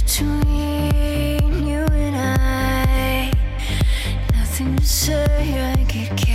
between you and I. Nothing to say, I could.